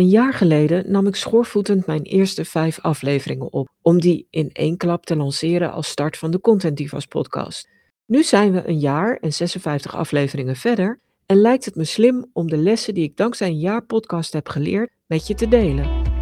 Een jaar geleden nam ik schoorvoetend mijn eerste vijf afleveringen op, om die in één klap te lanceren als start van de Content Divas podcast. Nu zijn we een jaar en 56 afleveringen verder en lijkt het me slim om de lessen die ik dankzij een jaar podcast heb geleerd met je te delen.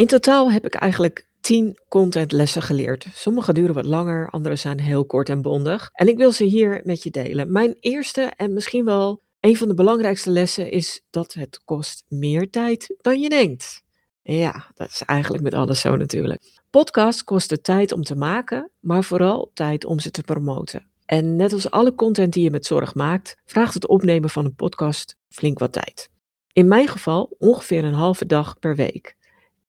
In totaal heb ik eigenlijk 10 contentlessen geleerd. Sommige duren wat langer, andere zijn heel kort en bondig. En ik wil ze hier met je delen. Mijn eerste en misschien wel een van de belangrijkste lessen is dat het kost meer tijd dan je denkt. Ja, dat is eigenlijk met alles zo natuurlijk. Podcasts kosten tijd om te maken, maar vooral tijd om ze te promoten. En net als alle content die je met zorg maakt, vraagt het opnemen van een podcast flink wat tijd. In mijn geval ongeveer een halve dag per week.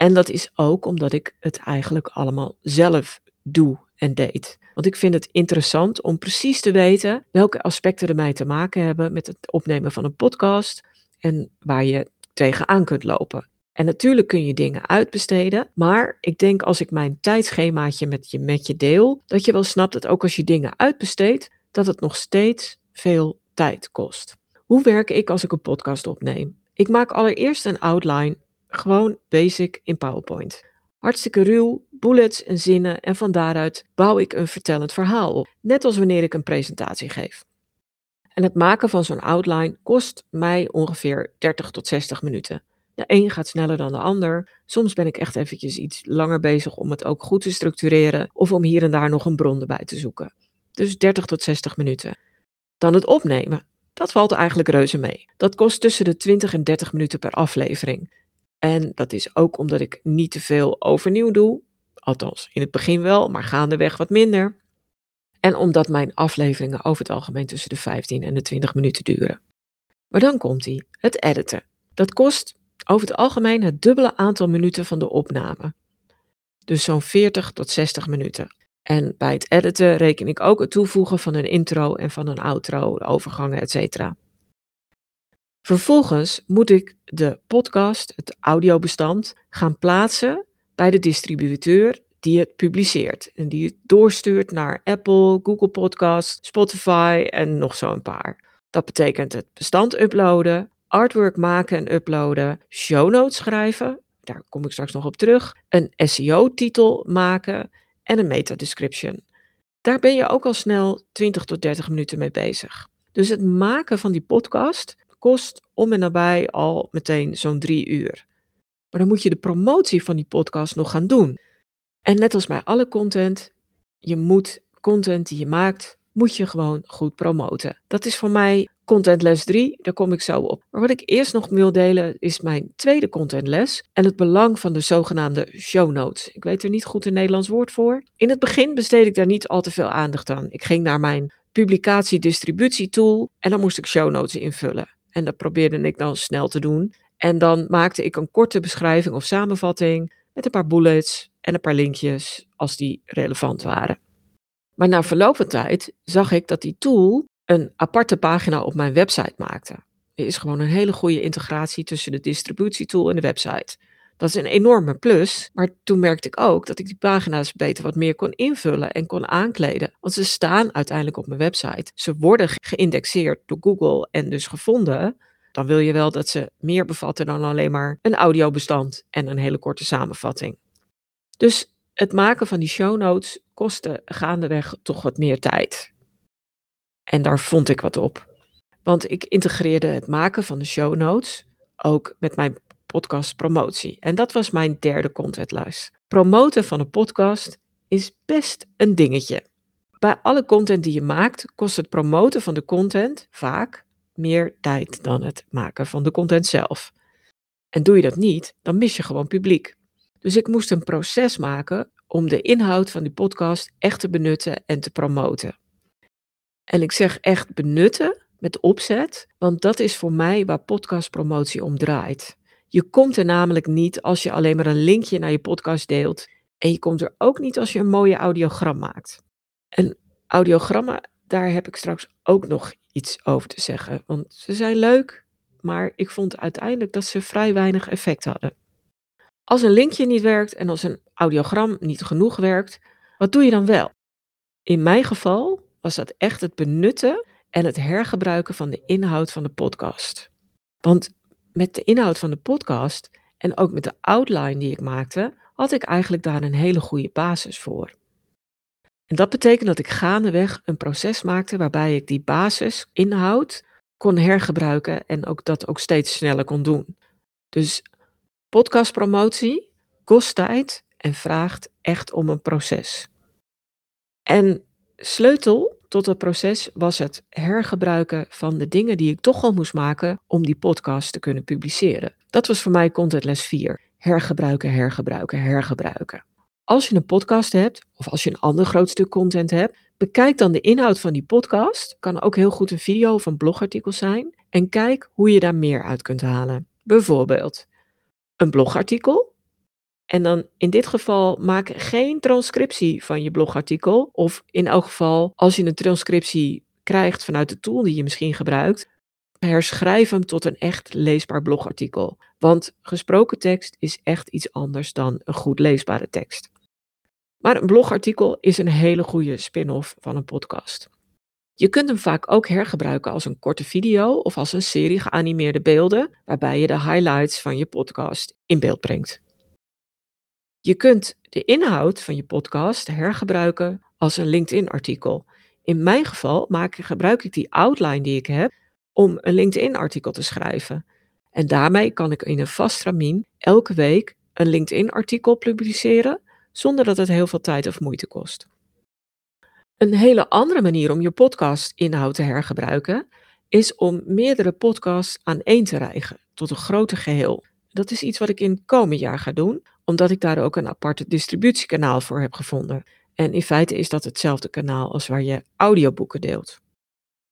En dat is ook omdat ik het eigenlijk allemaal zelf doe en deed. Want ik vind het interessant om precies te weten welke aspecten er mij te maken hebben met het opnemen van een podcast en waar je tegenaan kunt lopen. En natuurlijk kun je dingen uitbesteden, maar ik denk als ik mijn tijdschemaatje met je, met je deel, dat je wel snapt dat ook als je dingen uitbesteedt, dat het nog steeds veel tijd kost. Hoe werk ik als ik een podcast opneem? Ik maak allereerst een outline gewoon basic in PowerPoint. Hartstikke ruw, bullets en zinnen en van daaruit bouw ik een vertellend verhaal op, net als wanneer ik een presentatie geef. En het maken van zo'n outline kost mij ongeveer 30 tot 60 minuten. De een gaat sneller dan de ander. Soms ben ik echt eventjes iets langer bezig om het ook goed te structureren of om hier en daar nog een bron erbij te zoeken. Dus 30 tot 60 minuten. Dan het opnemen. Dat valt eigenlijk reuze mee. Dat kost tussen de 20 en 30 minuten per aflevering. En dat is ook omdat ik niet te veel overnieuw doe. Althans, in het begin wel, maar gaandeweg wat minder. En omdat mijn afleveringen over het algemeen tussen de 15 en de 20 minuten duren. Maar dan komt hij, het editen. Dat kost over het algemeen het dubbele aantal minuten van de opname. Dus zo'n 40 tot 60 minuten. En bij het editen reken ik ook het toevoegen van een intro en van een outro, overgangen, etc. Vervolgens moet ik de podcast, het audiobestand, gaan plaatsen bij de distributeur die het publiceert. En die het doorstuurt naar Apple, Google Podcast, Spotify en nog zo'n paar. Dat betekent het bestand uploaden, artwork maken en uploaden, show notes schrijven, daar kom ik straks nog op terug, een SEO-titel maken en een meta-description. Daar ben je ook al snel 20 tot 30 minuten mee bezig. Dus het maken van die podcast kost om en nabij al meteen zo'n drie uur. Maar dan moet je de promotie van die podcast nog gaan doen. En net als bij alle content, je moet content die je maakt, moet je gewoon goed promoten. Dat is voor mij contentles 3, daar kom ik zo op. Maar wat ik eerst nog wil delen is mijn tweede contentles en het belang van de zogenaamde show notes. Ik weet er niet goed een Nederlands woord voor. In het begin besteed ik daar niet al te veel aandacht aan. Ik ging naar mijn publicatie-distributie tool en dan moest ik show notes invullen. En dat probeerde ik dan snel te doen. En dan maakte ik een korte beschrijving of samenvatting met een paar bullets en een paar linkjes als die relevant waren. Maar na verloop van tijd zag ik dat die tool een aparte pagina op mijn website maakte. Er is gewoon een hele goede integratie tussen de distributietool en de website. Dat is een enorme plus, maar toen merkte ik ook dat ik die pagina's beter wat meer kon invullen en kon aankleden. Want ze staan uiteindelijk op mijn website. Ze worden geïndexeerd door Google en dus gevonden. Dan wil je wel dat ze meer bevatten dan alleen maar een audiobestand en een hele korte samenvatting. Dus het maken van die show notes kostte gaandeweg toch wat meer tijd. En daar vond ik wat op. Want ik integreerde het maken van de show notes ook met mijn podcast promotie. En dat was mijn derde contentlijst. Promoten van een podcast is best een dingetje. Bij alle content die je maakt, kost het promoten van de content vaak meer tijd dan het maken van de content zelf. En doe je dat niet, dan mis je gewoon publiek. Dus ik moest een proces maken om de inhoud van die podcast echt te benutten en te promoten. En ik zeg echt benutten met opzet, want dat is voor mij waar podcastpromotie om draait. Je komt er namelijk niet als je alleen maar een linkje naar je podcast deelt. En je komt er ook niet als je een mooie audiogram maakt. En audiogrammen, daar heb ik straks ook nog iets over te zeggen. Want ze zijn leuk, maar ik vond uiteindelijk dat ze vrij weinig effect hadden. Als een linkje niet werkt en als een audiogram niet genoeg werkt, wat doe je dan wel? In mijn geval was dat echt het benutten en het hergebruiken van de inhoud van de podcast. Want met de inhoud van de podcast en ook met de outline die ik maakte, had ik eigenlijk daar een hele goede basis voor. En dat betekent dat ik gaandeweg een proces maakte waarbij ik die basisinhoud kon hergebruiken en ook dat ook steeds sneller kon doen. Dus podcastpromotie kost tijd en vraagt echt om een proces. En sleutel tot het proces was het hergebruiken van de dingen die ik toch al moest maken om die podcast te kunnen publiceren. Dat was voor mij Content Les 4. Hergebruiken, hergebruiken, hergebruiken. Als je een podcast hebt, of als je een ander groot stuk content hebt, bekijk dan de inhoud van die podcast. Kan ook heel goed een video of een blogartikel zijn. En kijk hoe je daar meer uit kunt halen. Bijvoorbeeld een blogartikel. En dan in dit geval maak geen transcriptie van je blogartikel. Of in elk geval, als je een transcriptie krijgt vanuit de tool die je misschien gebruikt, herschrijf hem tot een echt leesbaar blogartikel. Want gesproken tekst is echt iets anders dan een goed leesbare tekst. Maar een blogartikel is een hele goede spin-off van een podcast. Je kunt hem vaak ook hergebruiken als een korte video of als een serie geanimeerde beelden, waarbij je de highlights van je podcast in beeld brengt. Je kunt de inhoud van je podcast hergebruiken als een LinkedIn-artikel. In mijn geval maak, gebruik ik die outline die ik heb om een LinkedIn-artikel te schrijven. En daarmee kan ik in een vast stramien elke week een LinkedIn-artikel publiceren zonder dat het heel veel tijd of moeite kost. Een hele andere manier om je podcast-inhoud te hergebruiken is om meerdere podcasts aan één te rijgen tot een groter geheel. Dat is iets wat ik in het komend jaar ga doen, omdat ik daar ook een aparte distributiekanaal voor heb gevonden. En in feite is dat hetzelfde kanaal als waar je audioboeken deelt.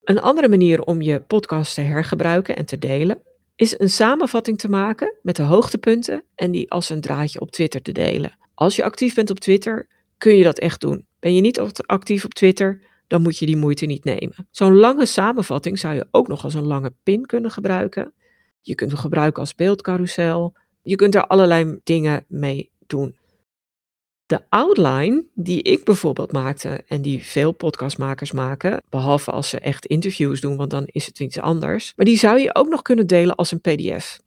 Een andere manier om je podcast te hergebruiken en te delen is een samenvatting te maken met de hoogtepunten en die als een draadje op Twitter te delen. Als je actief bent op Twitter, kun je dat echt doen. Ben je niet actief op Twitter, dan moet je die moeite niet nemen. Zo'n lange samenvatting zou je ook nog als een lange pin kunnen gebruiken. Je kunt hem gebruiken als beeldcarousel. Je kunt er allerlei dingen mee doen. De outline die ik bijvoorbeeld maakte en die veel podcastmakers maken, behalve als ze echt interviews doen, want dan is het iets anders, maar die zou je ook nog kunnen delen als een PDF.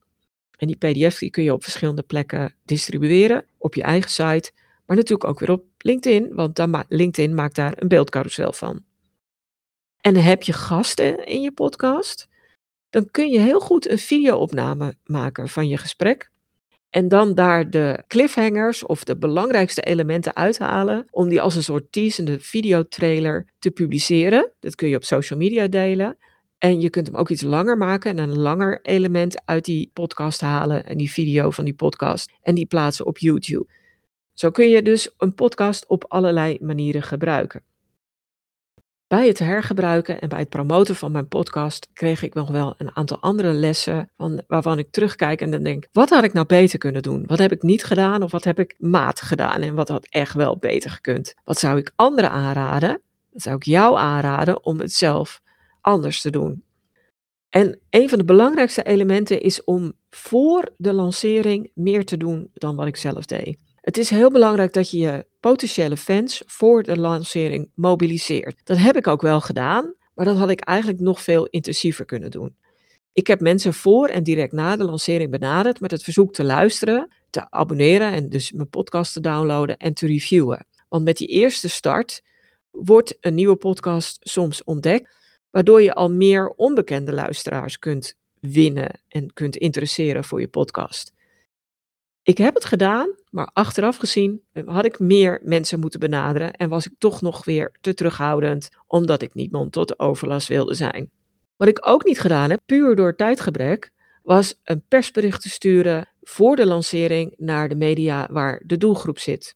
En die PDF die kun je op verschillende plekken distribueren, op je eigen site, maar natuurlijk ook weer op LinkedIn, want dan LinkedIn maakt daar een beeldcarousel van. En heb je gasten in je podcast, dan kun je heel goed een videoopname maken van je gesprek. En dan daar de cliffhangers of de belangrijkste elementen uithalen. Om die als een soort teasende videotrailer te publiceren. Dat kun je op social media delen. En je kunt hem ook iets langer maken en een langer element uit die podcast halen. En die video van die podcast. En die plaatsen op YouTube. Zo kun je dus een podcast op allerlei manieren gebruiken. Bij het hergebruiken en bij het promoten van mijn podcast kreeg ik nog wel een aantal andere lessen van, waarvan ik terugkijk en dan denk, wat had ik nou beter kunnen doen? Wat heb ik niet gedaan of wat heb ik maat gedaan en wat had echt wel beter gekund? Wat zou ik anderen aanraden? Dat zou ik jou aanraden om het zelf anders te doen. En een van de belangrijkste elementen is om voor de lancering meer te doen dan wat ik zelf deed. Het is heel belangrijk dat je je potentiële fans voor de lancering mobiliseert. Dat heb ik ook wel gedaan, maar dat had ik eigenlijk nog veel intensiever kunnen doen. Ik heb mensen voor en direct na de lancering benaderd met het verzoek te luisteren, te abonneren en dus mijn podcast te downloaden en te reviewen. Want met die eerste start wordt een nieuwe podcast soms ontdekt, waardoor je al meer onbekende luisteraars kunt winnen en kunt interesseren voor je podcast. Ik heb het gedaan, maar achteraf gezien eh, had ik meer mensen moeten benaderen en was ik toch nog weer te terughoudend, omdat ik niet mond tot overlast wilde zijn. Wat ik ook niet gedaan heb, puur door tijdgebrek, was een persbericht te sturen voor de lancering naar de media waar de doelgroep zit.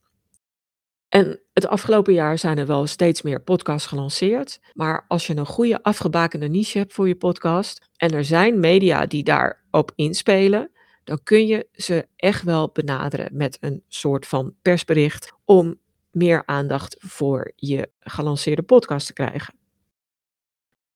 En het afgelopen jaar zijn er wel steeds meer podcasts gelanceerd. Maar als je een goede afgebakende niche hebt voor je podcast en er zijn media die daarop inspelen, dan kun je ze echt wel benaderen met een soort van persbericht om meer aandacht voor je gelanceerde podcast te krijgen.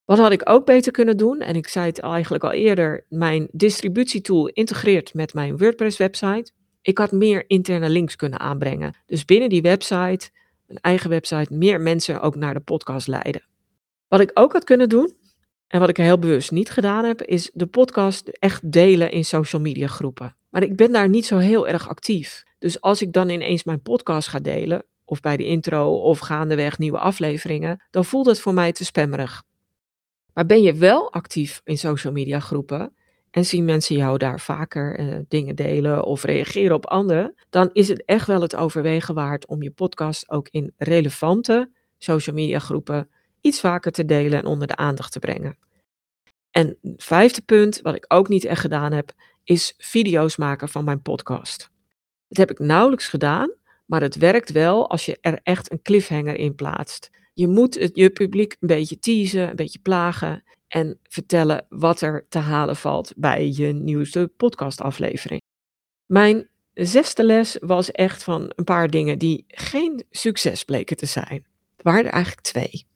Wat had ik ook beter kunnen doen? En ik zei het eigenlijk al eerder, mijn distributietool integreert met mijn WordPress website. Ik had meer interne links kunnen aanbrengen. Dus binnen die website, een eigen website, meer mensen ook naar de podcast leiden. Wat ik ook had kunnen doen, en wat ik heel bewust niet gedaan heb, is de podcast echt delen in social media groepen. Maar ik ben daar niet zo heel erg actief. Dus als ik dan ineens mijn podcast ga delen, of bij de intro of gaandeweg nieuwe afleveringen, dan voelt het voor mij te spammerig. Maar ben je wel actief in social media groepen en zien mensen jou daar vaker eh, dingen delen of reageren op anderen, dan is het echt wel het overwegen waard om je podcast ook in relevante social media groepen iets vaker te delen en onder de aandacht te brengen. En het vijfde punt, wat ik ook niet echt gedaan heb, is video's maken van mijn podcast. Dat heb ik nauwelijks gedaan, maar het werkt wel als je er echt een cliffhanger in plaatst. Je moet je publiek een beetje teasen, een beetje plagen en vertellen wat er te halen valt bij je nieuwste podcastaflevering. Mijn zesde les was echt van een paar dingen die geen succes bleken te zijn. Er waren er eigenlijk twee.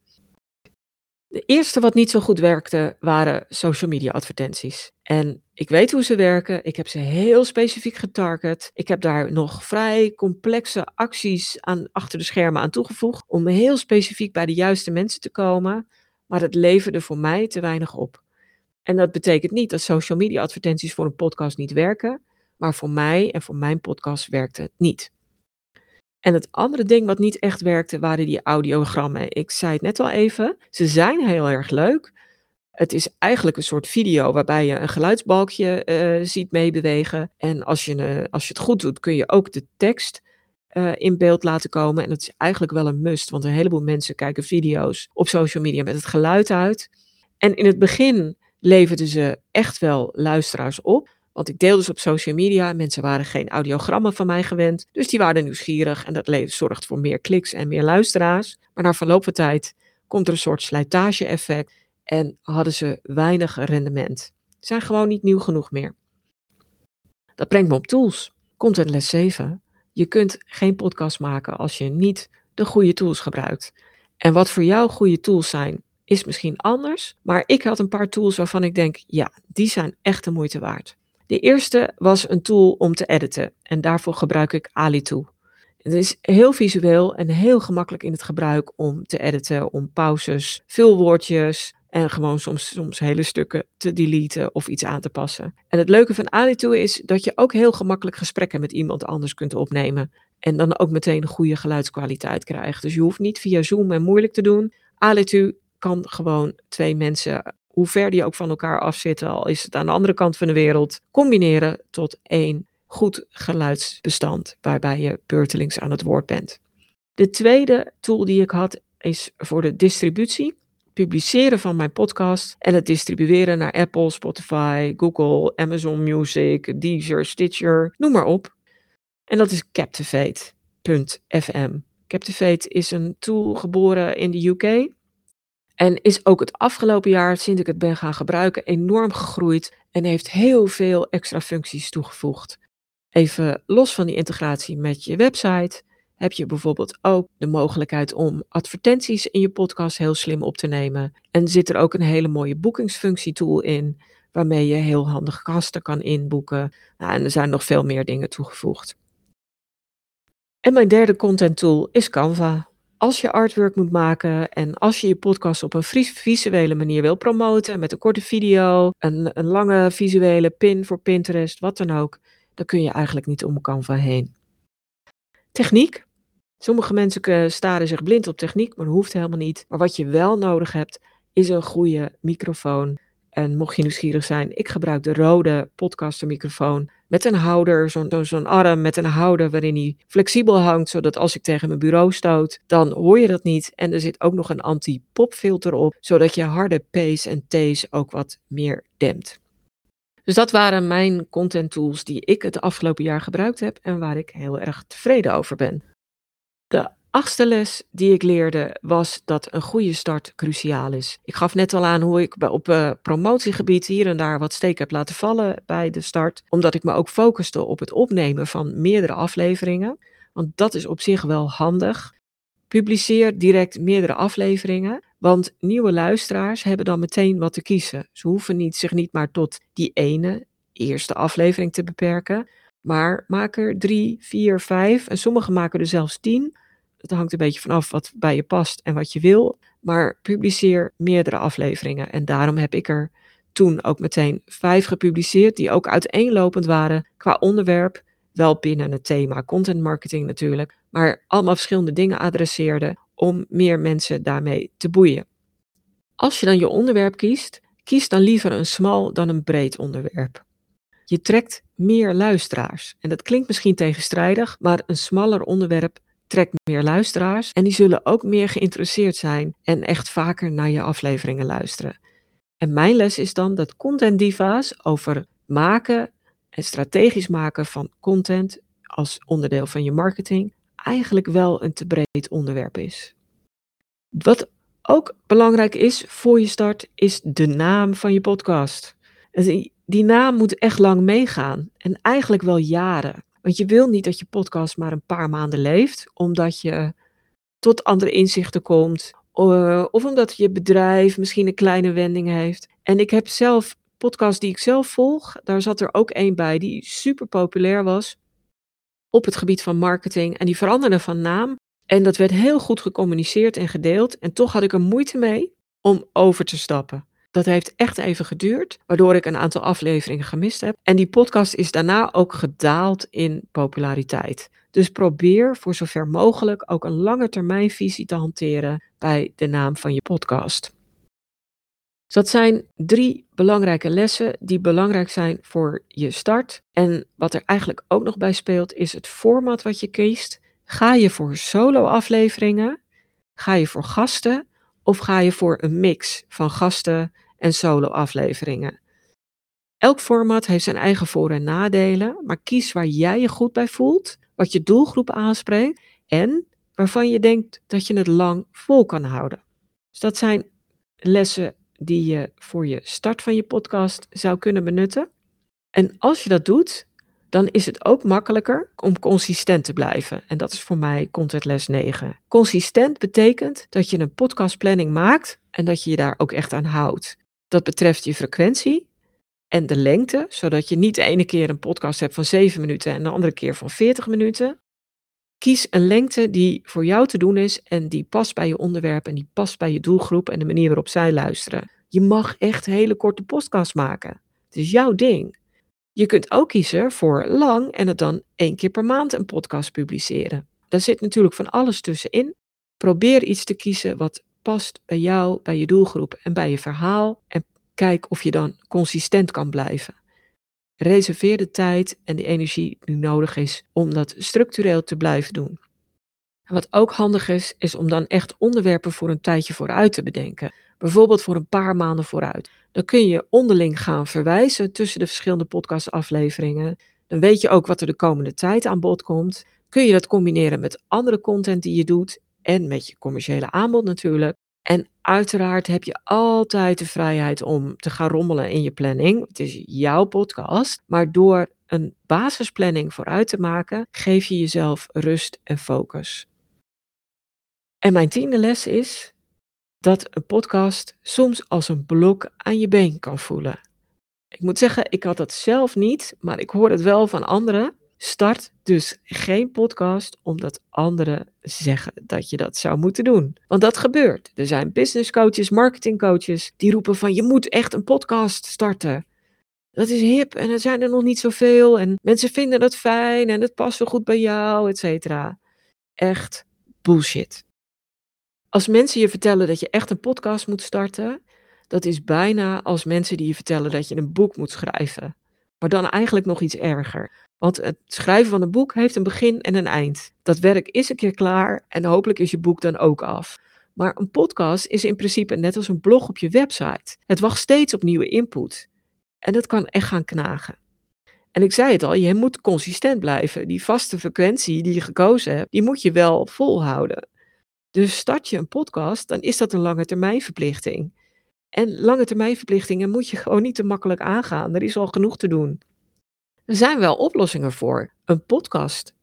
De eerste wat niet zo goed werkte waren social media advertenties. En ik weet hoe ze werken. Ik heb ze heel specifiek getarget. Ik heb daar nog vrij complexe acties aan, achter de schermen aan toegevoegd. Om heel specifiek bij de juiste mensen te komen. Maar het leverde voor mij te weinig op. En dat betekent niet dat social media advertenties voor een podcast niet werken. Maar voor mij en voor mijn podcast werkte het niet. En het andere ding wat niet echt werkte waren die audiogrammen. Ik zei het net al even, ze zijn heel erg leuk. Het is eigenlijk een soort video waarbij je een geluidsbalkje uh, ziet meebewegen. En als je, uh, als je het goed doet, kun je ook de tekst uh, in beeld laten komen. En dat is eigenlijk wel een must, want een heleboel mensen kijken video's op social media met het geluid uit. En in het begin leverden ze echt wel luisteraars op. Want ik deelde dus op social media. Mensen waren geen audiogrammen van mij gewend. Dus die waren nieuwsgierig. En dat zorgt voor meer kliks en meer luisteraars. Maar na verloop van tijd komt er een soort slijtage-effect. En hadden ze weinig rendement. Zijn gewoon niet nieuw genoeg meer. Dat brengt me op tools. Content les 7. Je kunt geen podcast maken als je niet de goede tools gebruikt. En wat voor jou goede tools zijn, is misschien anders. Maar ik had een paar tools waarvan ik denk, ja, die zijn echt de moeite waard. De eerste was een tool om te editen en daarvoor gebruik ik Ali2. Het is heel visueel en heel gemakkelijk in het gebruik om te editen, om pauzes, veel woordjes en gewoon soms, soms hele stukken te deleten of iets aan te passen. En het leuke van Ali2 is dat je ook heel gemakkelijk gesprekken met iemand anders kunt opnemen. En dan ook meteen een goede geluidskwaliteit krijgt. Dus je hoeft niet via Zoom en moeilijk te doen. Ali2 kan gewoon twee mensen hoe ver die ook van elkaar afzitten, al is het aan de andere kant van de wereld, combineren tot één goed geluidsbestand waarbij je beurtelings aan het woord bent. De tweede tool die ik had is voor de distributie. Publiceren van mijn podcast en het distribueren naar Apple, Spotify, Google, Amazon Music, Deezer, Stitcher, noem maar op. En dat is Captivate.fm. Captivate is een tool geboren in de UK en is ook het afgelopen jaar, sinds ik het ben gaan gebruiken, enorm gegroeid en heeft heel veel extra functies toegevoegd. Even los van die integratie met je website, heb je bijvoorbeeld ook de mogelijkheid om advertenties in je podcast heel slim op te nemen. En zit er ook een hele mooie boekingsfunctie tool in, waarmee je heel handig gasten kan inboeken. Nou, en er zijn nog veel meer dingen toegevoegd. En mijn derde content tool is Canva als je artwork moet maken en als je je podcast op een visuele manier wil promoten, met een korte video, een, een lange visuele pin voor Pinterest, wat dan ook, dan kun je eigenlijk niet om Canva heen. Techniek. Sommige mensen staren zich blind op techniek, maar dat hoeft helemaal niet. Maar wat je wel nodig hebt, is een goede microfoon. En mocht je nieuwsgierig zijn, ik gebruik de rode podcastermicrofoon met een houder, zo'n zo arm met een houder waarin hij flexibel hangt, zodat als ik tegen mijn bureau stoot, dan hoor je dat niet. En er zit ook nog een anti-popfilter op, zodat je harde P's en T's ook wat meer dempt. Dus dat waren mijn content tools die ik het afgelopen jaar gebruikt heb en waar ik heel erg tevreden over ben. De achtste les die ik leerde was dat een goede start cruciaal is. Ik gaf net al aan hoe ik op uh, promotiegebied hier en daar wat steek heb laten vallen bij de start, omdat ik me ook focuste op het opnemen van meerdere afleveringen. Want dat is op zich wel handig. Publiceer direct meerdere afleveringen, want nieuwe luisteraars hebben dan meteen wat te kiezen. Ze hoeven niet, zich niet maar tot die ene eerste aflevering te beperken, Maar maak er drie, vier, vijf en sommigen maken er zelfs tien. Het hangt een beetje vanaf wat bij je past en wat je wil. Maar publiceer meerdere afleveringen. En daarom heb ik er toen ook meteen vijf gepubliceerd, die ook uiteenlopend waren qua onderwerp. Wel binnen het thema content marketing natuurlijk, maar allemaal verschillende dingen adresseerden om meer mensen daarmee te boeien. Als je dan je onderwerp kiest, kies dan liever een smal dan een breed onderwerp. Je trekt meer luisteraars. En dat klinkt misschien tegenstrijdig, maar een smaller onderwerp trekt meer luisteraars en die zullen ook meer geïnteresseerd zijn en echt vaker naar je afleveringen luisteren. En mijn les is dan dat content diva's over maken en strategisch maken van content als onderdeel van je marketing eigenlijk wel een te breed onderwerp is. Wat ook belangrijk is voor je start, is de naam van je podcast. Die, die naam moet echt lang meegaan en eigenlijk wel jaren. Want je wil niet dat je podcast maar een paar maanden leeft, omdat je tot andere inzichten komt. Uh, of omdat je bedrijf misschien een kleine wending heeft. En ik heb zelf podcast die ik zelf volg, daar zat er ook één bij die super populair was op het gebied van marketing. En die veranderde van naam. En dat werd heel goed gecommuniceerd en gedeeld. En toch had ik er moeite mee om over te stappen. Dat heeft echt even geduurd, waardoor ik een aantal afleveringen gemist heb. En die podcast is daarna ook gedaald in populariteit. Dus probeer voor zover mogelijk ook een lange termijn visie te hanteren bij de naam van je podcast. Dat zijn drie belangrijke lessen die belangrijk zijn voor je start. En wat er eigenlijk ook nog bij speelt, is het format wat je kiest. Ga je voor solo-afleveringen? Ga je voor gasten? Of ga je voor een mix van gasten en solo-afleveringen? Elk format heeft zijn eigen voor- en nadelen, maar kies waar jij je goed bij voelt, wat je doelgroep aanspreekt en waarvan je denkt dat je het lang vol kan houden. Dus dat zijn lessen die je voor je start van je podcast zou kunnen benutten. En als je dat doet, dan is het ook makkelijker om consistent te blijven. En dat is voor mij content les 9. Consistent betekent dat je een podcastplanning maakt en dat je je daar ook echt aan houdt. Dat betreft je frequentie en de lengte, zodat je niet de ene keer een podcast hebt van 7 minuten en de andere keer van 40 minuten. Kies een lengte die voor jou te doen is en die past bij je onderwerp en die past bij je doelgroep en de manier waarop zij luisteren. Je mag echt hele korte podcasts maken. Het is jouw ding. Je kunt ook kiezen voor lang en het dan één keer per maand een podcast publiceren. Daar zit natuurlijk van alles tussenin. Probeer iets te kiezen wat past bij jou, bij je doelgroep en bij je verhaal. En kijk of je dan consistent kan blijven. Reserveer de tijd en de energie die nodig is om dat structureel te blijven doen. wat ook handig is, is om dan echt onderwerpen voor een tijdje vooruit te bedenken bijvoorbeeld voor een paar maanden vooruit. Dan kun je onderling gaan verwijzen tussen de verschillende podcastafleveringen. Dan weet je ook wat er de komende tijd aan bod komt. Kun je dat combineren met andere content die je doet en met je commerciële aanbod natuurlijk. En uiteraard heb je altijd de vrijheid om te gaan rommelen in je planning. Het is jouw podcast, maar door een basisplanning vooruit te maken, geef je jezelf rust en focus. En mijn tiende les is: dat een podcast soms als een blok aan je been kan voelen. Ik moet zeggen, ik had dat zelf niet, maar ik hoor het wel van anderen. Start dus geen podcast omdat anderen zeggen dat je dat zou moeten doen. Want dat gebeurt. Er zijn business coaches, marketing coaches die roepen van je moet echt een podcast starten. Dat is hip en er zijn er nog niet zoveel en mensen vinden dat fijn en het past wel goed bij jou, et cetera. Echt bullshit. Als mensen je vertellen dat je echt een podcast moet starten, dat is bijna als mensen die je vertellen dat je een boek moet schrijven. Maar dan eigenlijk nog iets erger. Want het schrijven van een boek heeft een begin en een eind. Dat werk is een keer klaar en hopelijk is je boek dan ook af. Maar een podcast is in principe net als een blog op je website. Het wacht steeds op nieuwe input. En dat kan echt gaan knagen. En ik zei het al, je moet consistent blijven. Die vaste frequentie die je gekozen hebt, die moet je wel volhouden. Dus start je een podcast, dan is dat een lange termijn verplichting. En lange termijn verplichtingen moet je gewoon niet te makkelijk aangaan. Er is al genoeg te doen. Er zijn wel oplossingen voor. Een podcast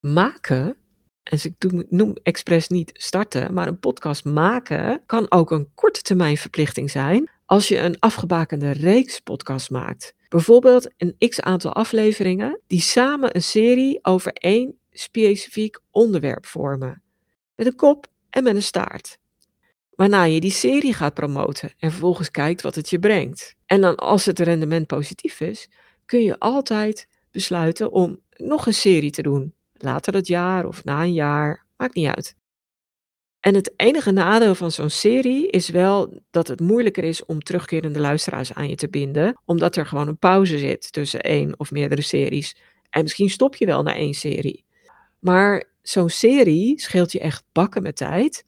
maken, en ik noem expres niet starten, maar een podcast maken kan ook een korte termijn verplichting zijn als je een afgebakende reeks podcast maakt. Bijvoorbeeld een x aantal afleveringen die samen een serie over één specifiek onderwerp vormen. Met een kop en met een staart. Waarna je die serie gaat promoten en vervolgens kijkt wat het je brengt. En dan als het rendement positief is, kun je altijd besluiten om nog een serie te doen. Later dat jaar of na een jaar, maakt niet uit. En het enige nadeel van zo'n serie is wel dat het moeilijker is om terugkerende luisteraars aan je te binden, omdat er gewoon een pauze zit tussen één of meerdere series. En misschien stop je wel na één serie. Maar zo'n serie scheelt je echt bakken met tijd.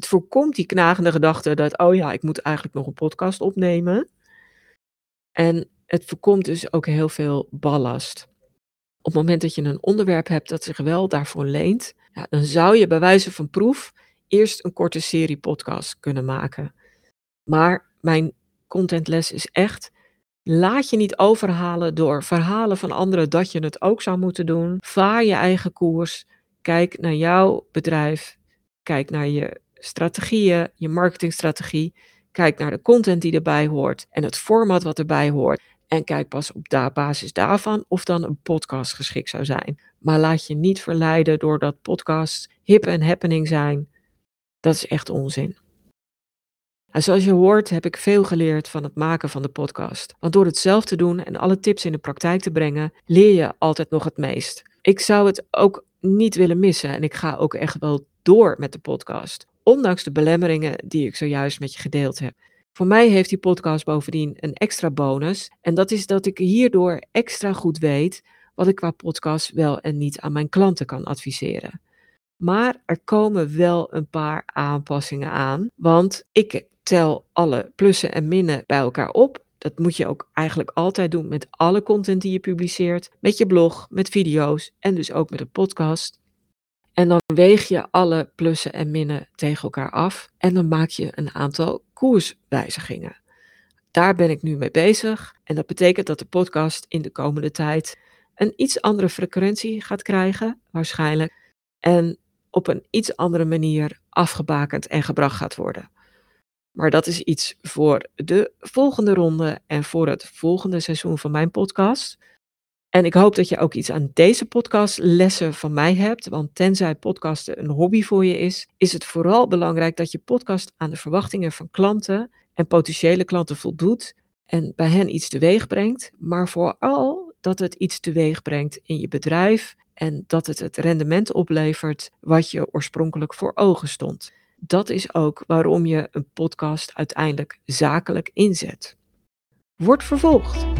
Het voorkomt die knagende gedachte dat, oh ja, ik moet eigenlijk nog een podcast opnemen. En het voorkomt dus ook heel veel ballast. Op het moment dat je een onderwerp hebt dat zich wel daarvoor leent, ja, dan zou je bij wijze van proef eerst een korte serie podcast kunnen maken. Maar mijn contentles is echt, laat je niet overhalen door verhalen van anderen dat je het ook zou moeten doen. Vaar je eigen koers. Kijk naar jouw bedrijf. Kijk naar je strategieën, je marketingstrategie. Kijk naar de content die erbij hoort en het format wat erbij hoort. En kijk pas op da basis daarvan of dan een podcast geschikt zou zijn. Maar laat je niet verleiden doordat podcasts hip en happening zijn. Dat is echt onzin. En zoals je hoort heb ik veel geleerd van het maken van de podcast. Want door het zelf te doen en alle tips in de praktijk te brengen, leer je altijd nog het meest. Ik zou het ook niet willen missen en ik ga ook echt wel door met de podcast. Ondanks de belemmeringen die ik zojuist met je gedeeld heb. Voor mij heeft die podcast bovendien een extra bonus. En dat is dat ik hierdoor extra goed weet wat ik qua podcast wel en niet aan mijn klanten kan adviseren. Maar er komen wel een paar aanpassingen aan. Want ik tel alle plussen en minnen bij elkaar op. Dat moet je ook eigenlijk altijd doen met alle content die je publiceert. Met je blog, met video's en dus ook met een podcast. En dan weeg je alle plussen en minnen tegen elkaar af. En dan maak je een aantal koerswijzigingen. Daar ben ik nu mee bezig. En dat betekent dat de podcast in de komende tijd een iets andere frequentie gaat krijgen, waarschijnlijk. En op een iets andere manier afgebakend en gebracht gaat worden. Maar dat is iets voor de volgende ronde en voor het volgende seizoen van mijn podcast. En ik hoop dat je ook iets aan deze podcastlessen van mij hebt. Want tenzij podcasten een hobby voor je is, is het vooral belangrijk dat je podcast aan de verwachtingen van klanten en potentiële klanten voldoet en bij hen iets teweeg brengt. Maar vooral dat het iets teweeg brengt in je bedrijf en dat het het rendement oplevert wat je oorspronkelijk voor ogen stond. Dat is ook waarom je een podcast uiteindelijk zakelijk inzet. Wordt vervolgd.